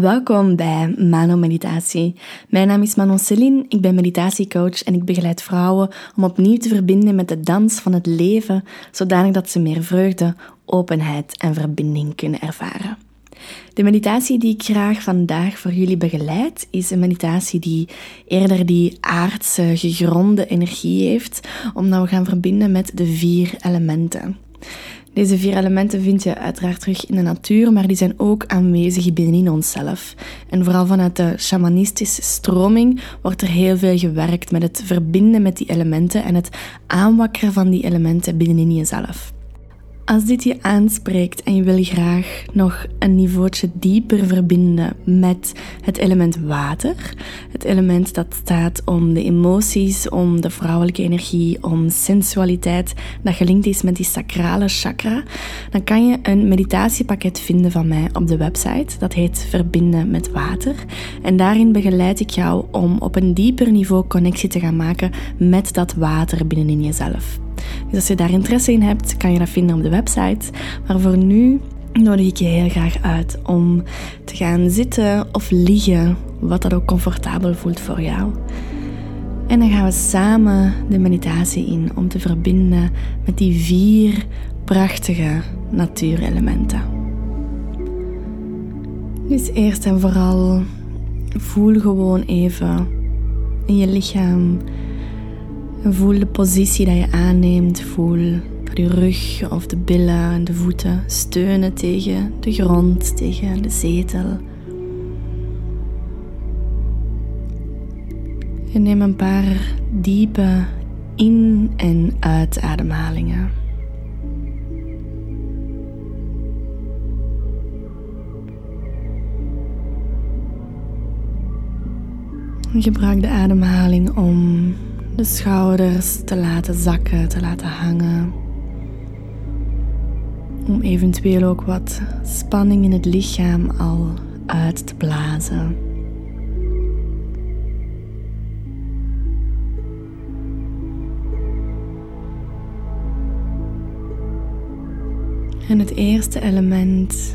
Welkom bij Mano Meditatie. Mijn naam is Manon Celine, ik ben meditatiecoach en ik begeleid vrouwen om opnieuw te verbinden met de dans van het leven, zodanig dat ze meer vreugde, openheid en verbinding kunnen ervaren. De meditatie die ik graag vandaag voor jullie begeleid, is een meditatie die eerder die aardse, gegronde energie heeft, omdat we gaan verbinden met de vier elementen. Deze vier elementen vind je uiteraard terug in de natuur, maar die zijn ook aanwezig binnenin onszelf. En vooral vanuit de shamanistische stroming wordt er heel veel gewerkt met het verbinden met die elementen en het aanwakkeren van die elementen binnenin jezelf. Als dit je aanspreekt en je wil graag nog een niveautje dieper verbinden met het element water, het element dat staat om de emoties, om de vrouwelijke energie, om sensualiteit, dat gelinkt is met die sacrale chakra, dan kan je een meditatiepakket vinden van mij op de website. Dat heet Verbinden met Water. En daarin begeleid ik jou om op een dieper niveau connectie te gaan maken met dat water binnenin jezelf. Dus als je daar interesse in hebt, kan je dat vinden op de website. Maar voor nu nodig ik je heel graag uit om te gaan zitten of liggen, wat dat ook comfortabel voelt voor jou. En dan gaan we samen de meditatie in om te verbinden met die vier prachtige natuurelementen. Dus eerst en vooral voel gewoon even in je lichaam voel de positie dat je aanneemt. Voel dat je rug of de billen en de voeten steunen tegen de grond, tegen de zetel. En neem een paar diepe in- en uitademhalingen. Gebruik de ademhaling om de schouders te laten zakken, te laten hangen. Om eventueel ook wat spanning in het lichaam al uit te blazen. En het eerste element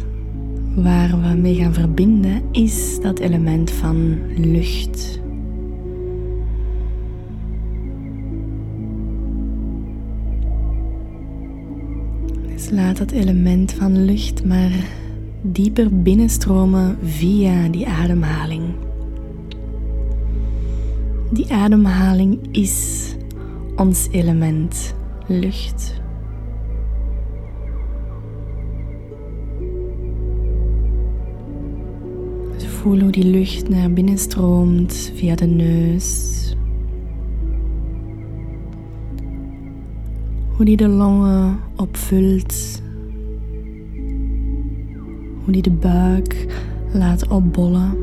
waar we mee gaan verbinden is dat element van lucht. Laat dat element van lucht maar dieper binnenstromen via die ademhaling. Die ademhaling is ons element lucht. Dus voel hoe die lucht naar binnen stroomt via de neus, Hoe die de longen opvult. Hoe die de buik laat opbollen.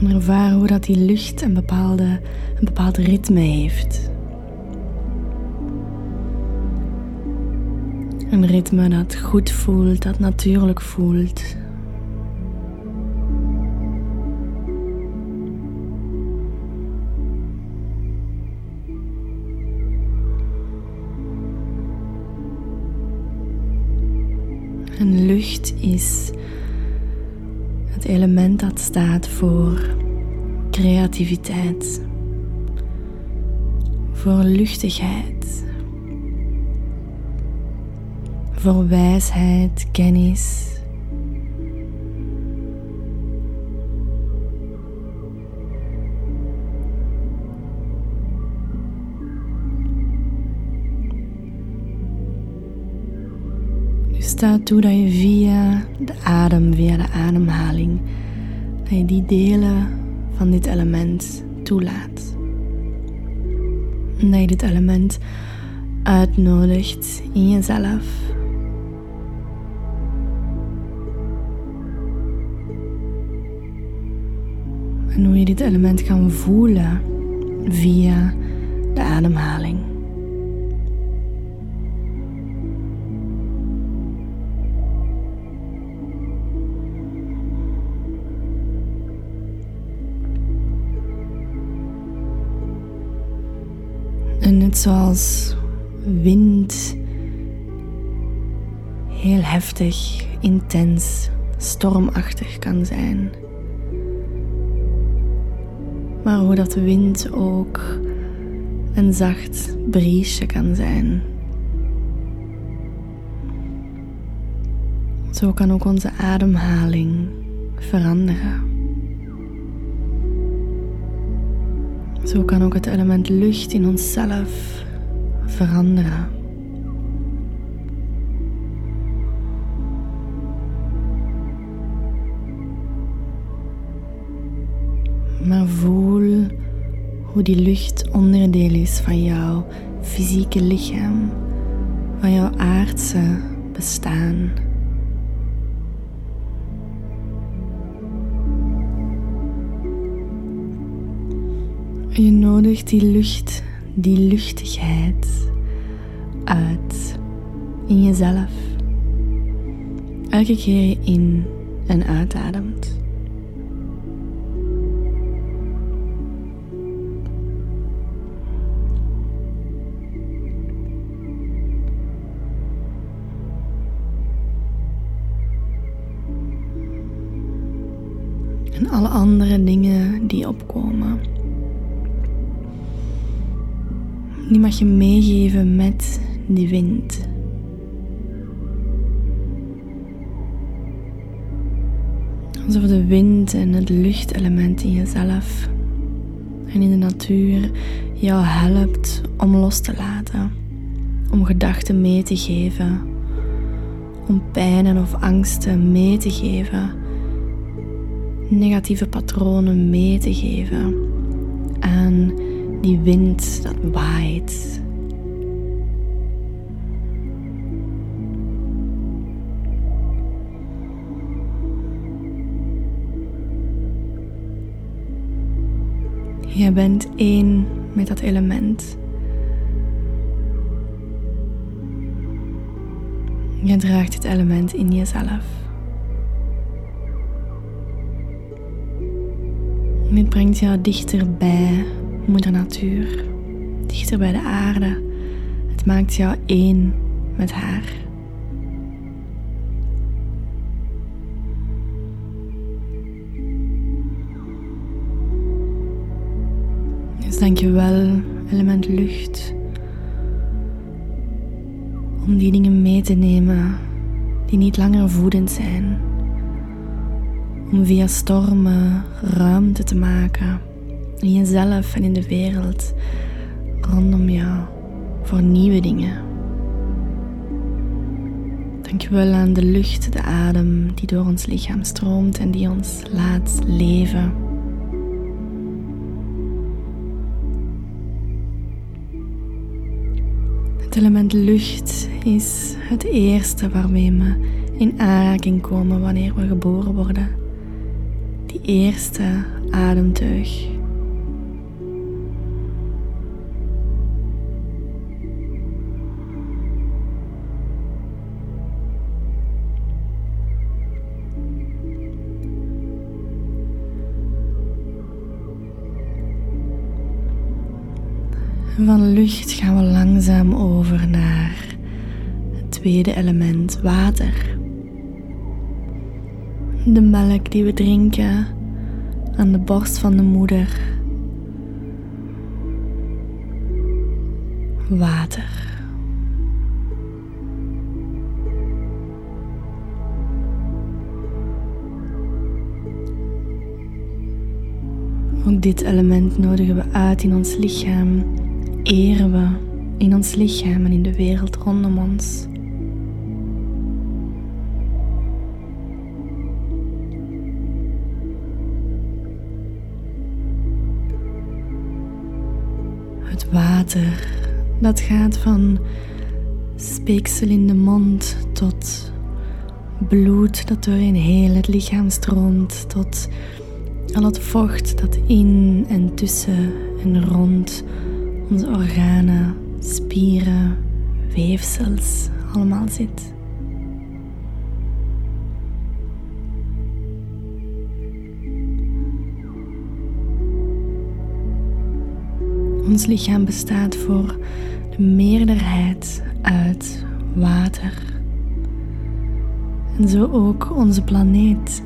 En ervaar hoe dat die lucht een, bepaalde, een bepaald ritme heeft. Een ritme dat goed voelt, dat natuurlijk voelt. En lucht is het element dat staat voor creativiteit, voor luchtigheid voor wijsheid, kennis. Nu staat toe dat je via de adem, via de ademhaling, dat je die delen van dit element toelaat. En dat je dit element uitnodigt in jezelf. En hoe je dit element kan voelen via de ademhaling. En net zoals wind heel heftig, intens, stormachtig kan zijn. Maar hoe dat wind ook een zacht briesje kan zijn. Zo kan ook onze ademhaling veranderen. Zo kan ook het element lucht in onszelf veranderen. Maar voel hoe die lucht onderdeel is van jouw fysieke lichaam, van jouw aardse bestaan. Je nodigt die lucht, die luchtigheid uit in jezelf. Elke keer je in en uitademt. En alle andere dingen die opkomen. Die mag je meegeven met die wind. Alsof de wind en het luchtelement in jezelf en in de natuur jou helpt om los te laten, om gedachten mee te geven, om pijnen of angsten mee te geven, negatieve patronen mee te geven aan die wind dat waait. Je bent één met dat element. Je draagt het element in jezelf. Dit brengt jou dichter bij moeder natuur, dichter bij de aarde. Het maakt jou één met haar. Dus dank je wel, element lucht, om die dingen mee te nemen die niet langer voedend zijn. Om via stormen ruimte te maken in jezelf en in de wereld rondom jou voor nieuwe dingen. Dankjewel aan de lucht, de adem die door ons lichaam stroomt en die ons laat leven. Het element lucht is het eerste waarmee we in aanraking komen wanneer we geboren worden. Eerste ademteug Van lucht gaan we langzaam over naar het tweede element, water. De melk die we drinken aan de borst van de moeder. Water. Ook dit element nodigen we uit in ons lichaam eren we in ons lichaam en in de wereld rondom ons. Het water, dat gaat van speeksel in de mond tot bloed dat door in heel het lichaam stroomt, tot al het vocht dat in en tussen en rond onze organen, spieren, weefsels allemaal zit. Ons lichaam bestaat voor de meerderheid uit water. En zo ook onze planeet.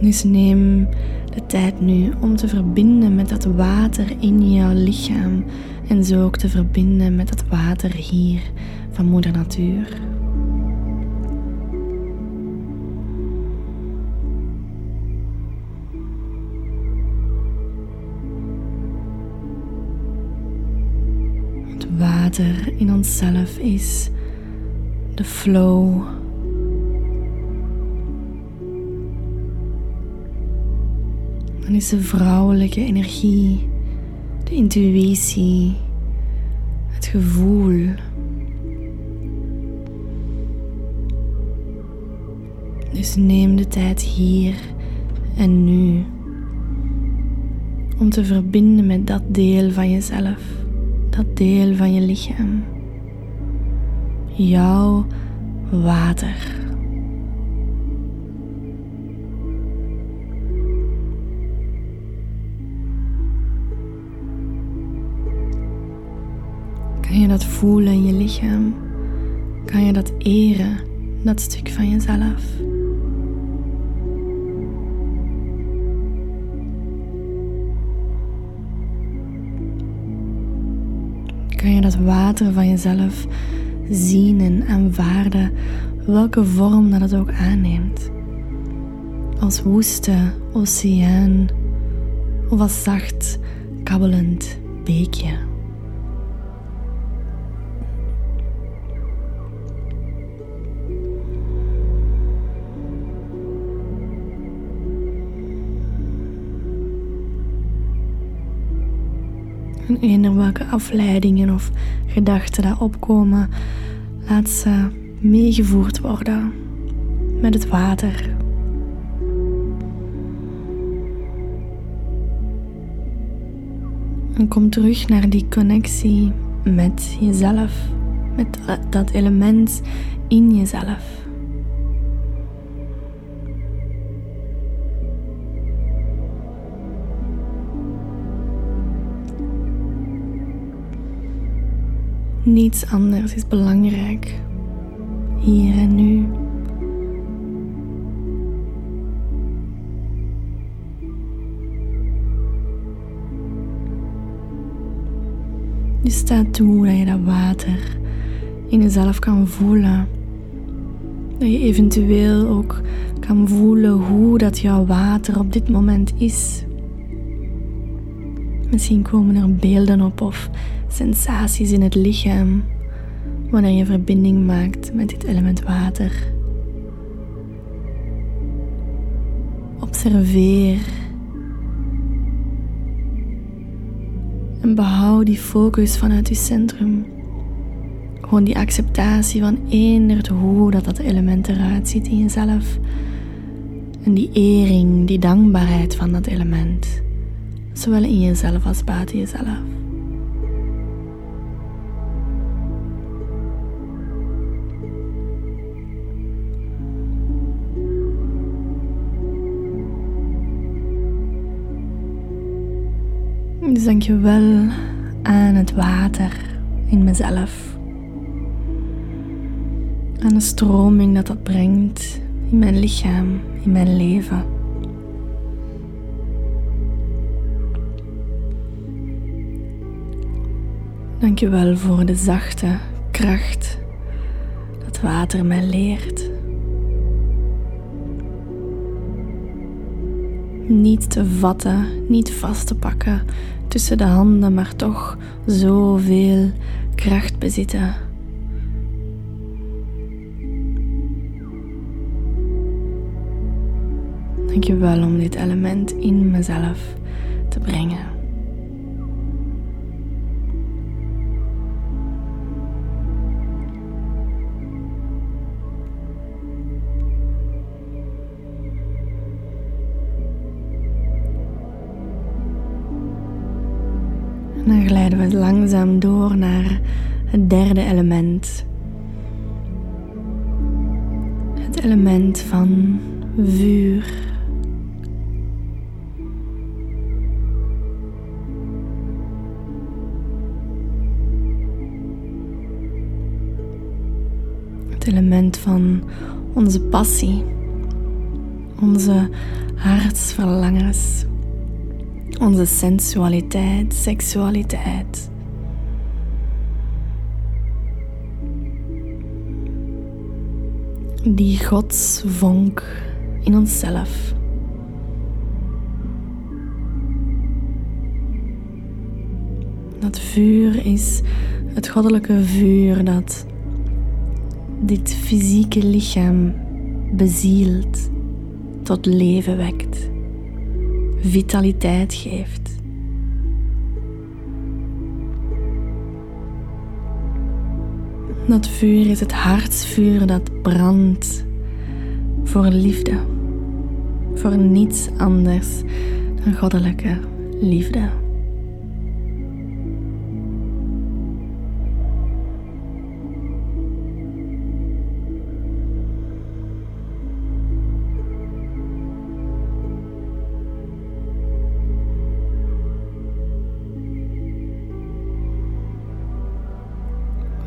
Dus neem de tijd nu om te verbinden met dat water in jouw lichaam en zo ook te verbinden met dat water hier van Moeder Natuur. Water in onszelf is. De flow. Dan is de vrouwelijke energie, de intuïtie, het gevoel. Dus neem de tijd hier en nu om te verbinden met dat deel van jezelf, dat deel van je lichaam, jouw water. Kan je dat voelen in je lichaam? Kan je dat eren, dat stuk van jezelf? Kan je dat water van jezelf zien en aanvaarden, welke vorm dat het ook aanneemt? Als woeste oceaan of als zacht, kabbelend beekje. En welke afleidingen of gedachten daar opkomen, laat ze meegevoerd worden met het water. En kom terug naar die connectie met jezelf, met dat element in jezelf. Niets anders is belangrijk. Hier en nu. Je staat toe dat je dat water in jezelf kan voelen. Dat je eventueel ook kan voelen hoe dat jouw water op dit moment is. Misschien komen er beelden op of sensaties in het lichaam wanneer je verbinding maakt met dit element water. Observeer en behoud die focus vanuit je centrum. Gewoon die acceptatie van eender hoe dat dat element eruit ziet in jezelf. En die ering, die dankbaarheid van dat element. Zowel in jezelf als buiten jezelf. Dus dank je wel aan het water in mezelf. Aan de stroming dat dat brengt in mijn lichaam, in mijn leven. Dank je wel voor de zachte kracht dat water mij leert. Niet te vatten, niet vast te pakken, tussen de handen, maar toch zoveel kracht bezitten. Dank je wel om dit element in mezelf te brengen. glijden we langzaam door naar het derde element. Het element van vuur. Het element van onze passie, onze hartsverlangens onze sensualiteit, seksualiteit. Die godsvonk in onszelf. Dat vuur is het goddelijke vuur dat dit fysieke lichaam bezielt, tot leven wekt, vitaliteit geeft. Dat vuur is het hartsvuur dat brandt voor liefde, voor niets anders dan goddelijke liefde.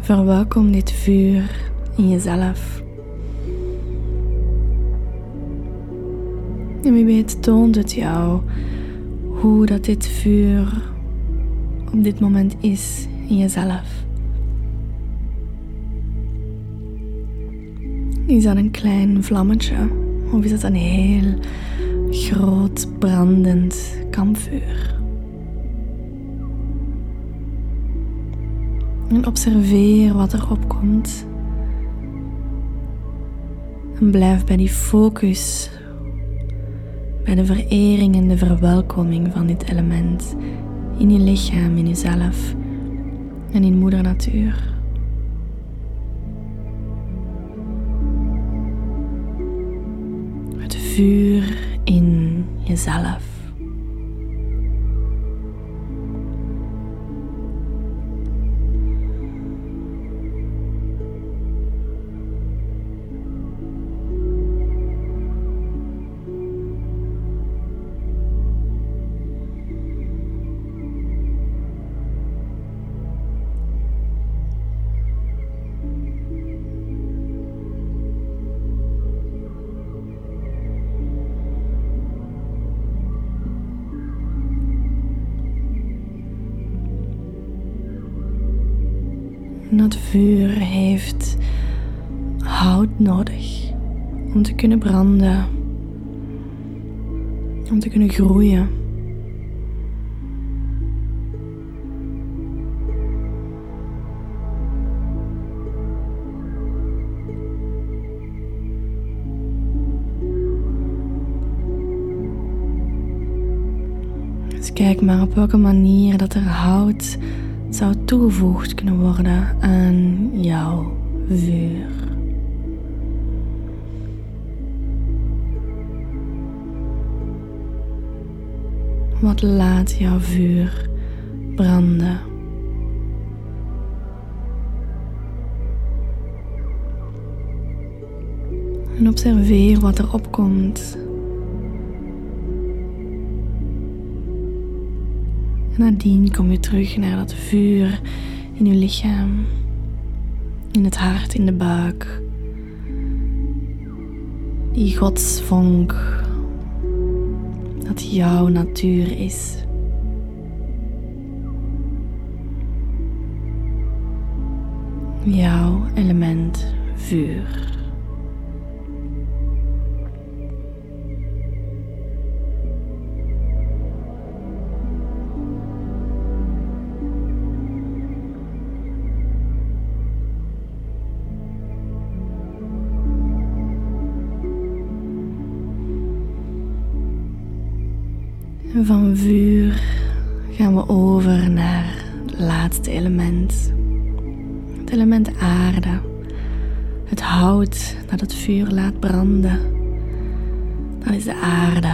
Verwelkom dit vuur in jezelf. En wie weet toont het jou hoe dat dit vuur op dit moment is in jezelf. Is dat een klein vlammetje of is dat een heel groot brandend kampvuur? En observeer wat er opkomt. En blijf bij die focus, bij de verering en de verwelkoming van dit element in je lichaam, in jezelf en in Moeder Natuur. Het vuur in jezelf. Om te kunnen groeien. Dus kijk maar op welke manier dat er hout zou toegevoegd kunnen worden aan jouw vuur. Wat laat jouw vuur branden? En observeer wat er opkomt En nadien kom je terug naar dat vuur in je lichaam, in het hart, in de buik. Die godsvonk, dat jouw natuur is. Jouw element vuur. Van vuur gaan we over naar het laatste element. Het element aarde. Het hout dat het vuur laat branden. Dat is de aarde.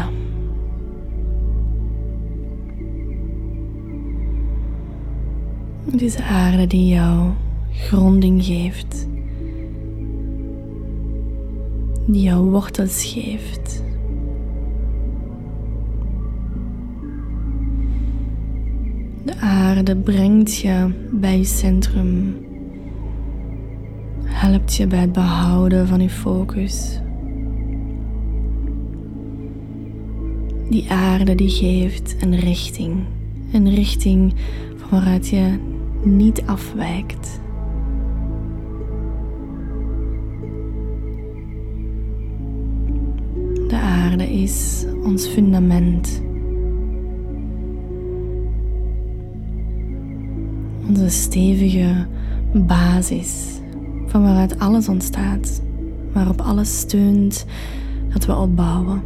Het is de aarde die jou gronding geeft. Die jou wortels geeft. De aarde brengt je bij je centrum. helpt je bij het behouden van je focus. Die aarde die geeft een richting, een richting van waaruit je niet afwijkt. De aarde is ons fundament. Onze stevige basis van waaruit alles ontstaat, waarop alles steunt dat we opbouwen.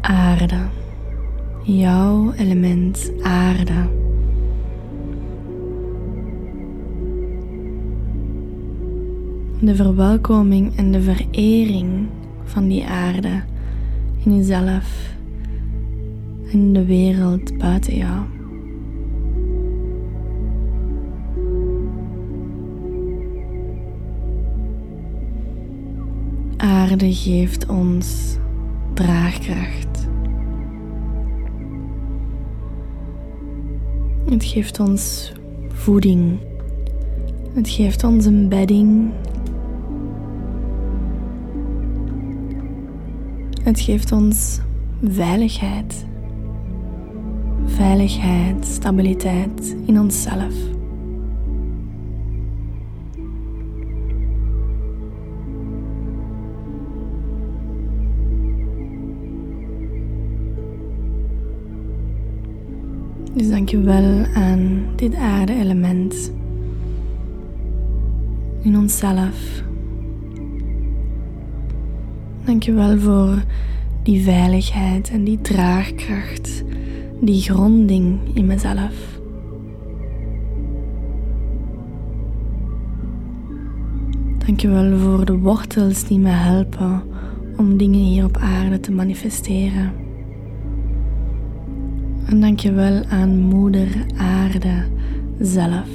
Aarde, jouw element aarde. De verwelkoming en de verering van die aarde in jezelf en de wereld buiten jou. Aarde geeft ons draagkracht. Het geeft ons voeding. Het geeft ons een bedding. Het geeft ons veiligheid veiligheid, stabiliteit in onszelf. Dus dank je wel aan dit aarde-element in onszelf. Dank je wel voor die veiligheid en die draagkracht die gronding in mezelf. Dankjewel voor de wortels die me helpen om dingen hier op aarde te manifesteren. En dankjewel aan Moeder Aarde zelf.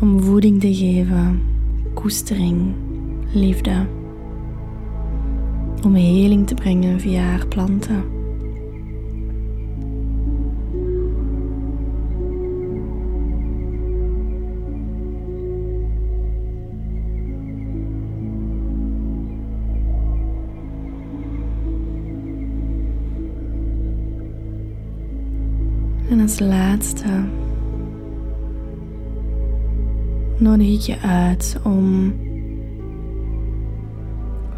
Om voeding te geven, koestering, liefde om heling te brengen via haar planten. En als laatste nodig ik je uit om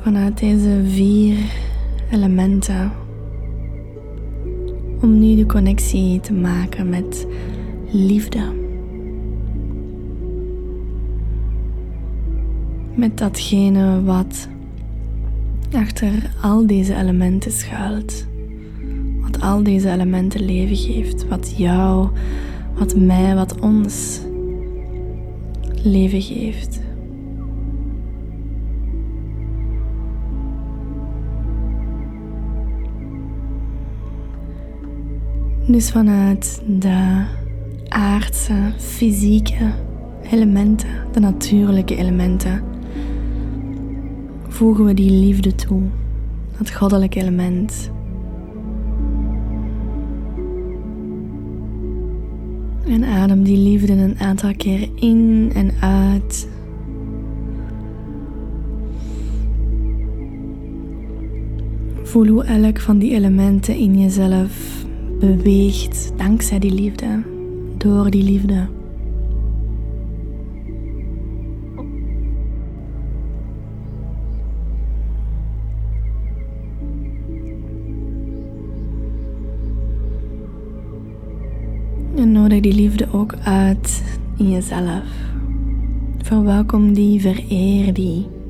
vanuit deze vier elementen om nu de connectie te maken met liefde. Met datgene wat achter al deze elementen schuilt. Wat al deze elementen leven geeft. Wat jou, wat mij, wat ons leven geeft. Dus vanuit de aardse, fysieke elementen, de natuurlijke elementen, voegen we die liefde toe, dat goddelijke element. En adem die liefde een aantal keer in en uit. Voel hoe elk van die elementen in jezelf beweegt dankzij die liefde, door die liefde. En nodig die liefde ook uit in jezelf. Verwelkom die, vereer die.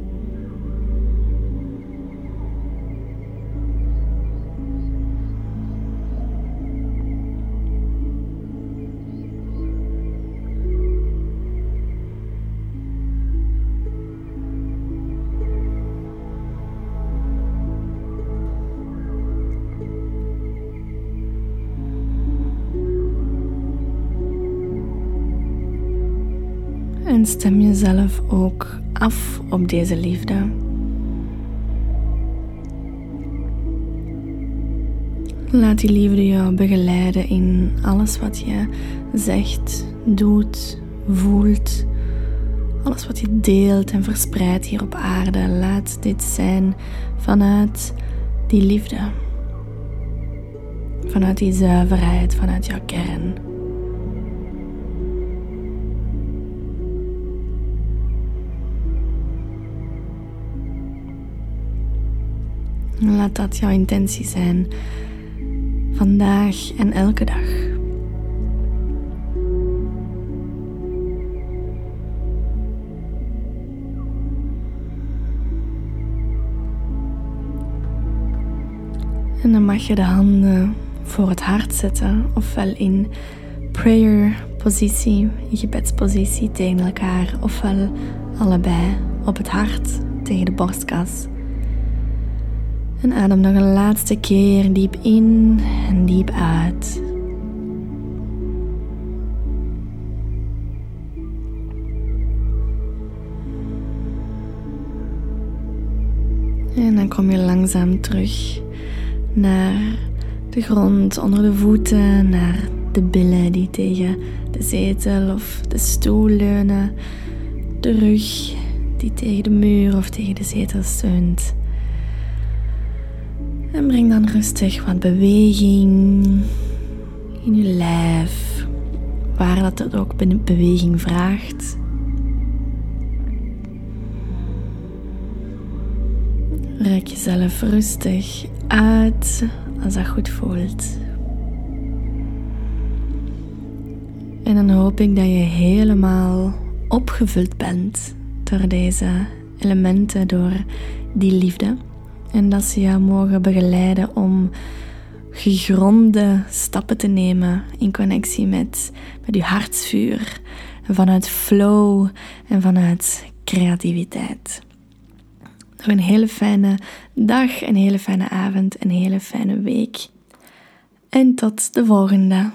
En stem jezelf ook af op deze liefde. Laat die liefde jou begeleiden in alles wat je zegt, doet, voelt. Alles wat je deelt en verspreidt hier op aarde. Laat dit zijn vanuit die liefde. Vanuit die zuiverheid, vanuit jouw kern. Laat dat jouw intentie zijn vandaag en elke dag. En dan mag je de handen voor het hart zetten, ofwel in prayer positie, gebedspositie tegen elkaar, ofwel allebei op het hart tegen de borstkas. En adem nog een laatste keer diep in en diep uit. En dan kom je langzaam terug naar de grond onder de voeten, naar de billen die tegen de zetel of de stoel leunen, de rug die tegen de muur of tegen de zetel steunt. En breng dan rustig wat beweging in je lijf, waar dat het ook beweging vraagt. Rek jezelf rustig uit als dat goed voelt. En dan hoop ik dat je helemaal opgevuld bent door deze elementen, door die liefde. En dat ze jou mogen begeleiden om gegronde stappen te nemen in connectie met, met je hartsvuur. Vanuit flow en vanuit creativiteit. Nog een hele fijne dag, een hele fijne avond, een hele fijne week. En tot de volgende.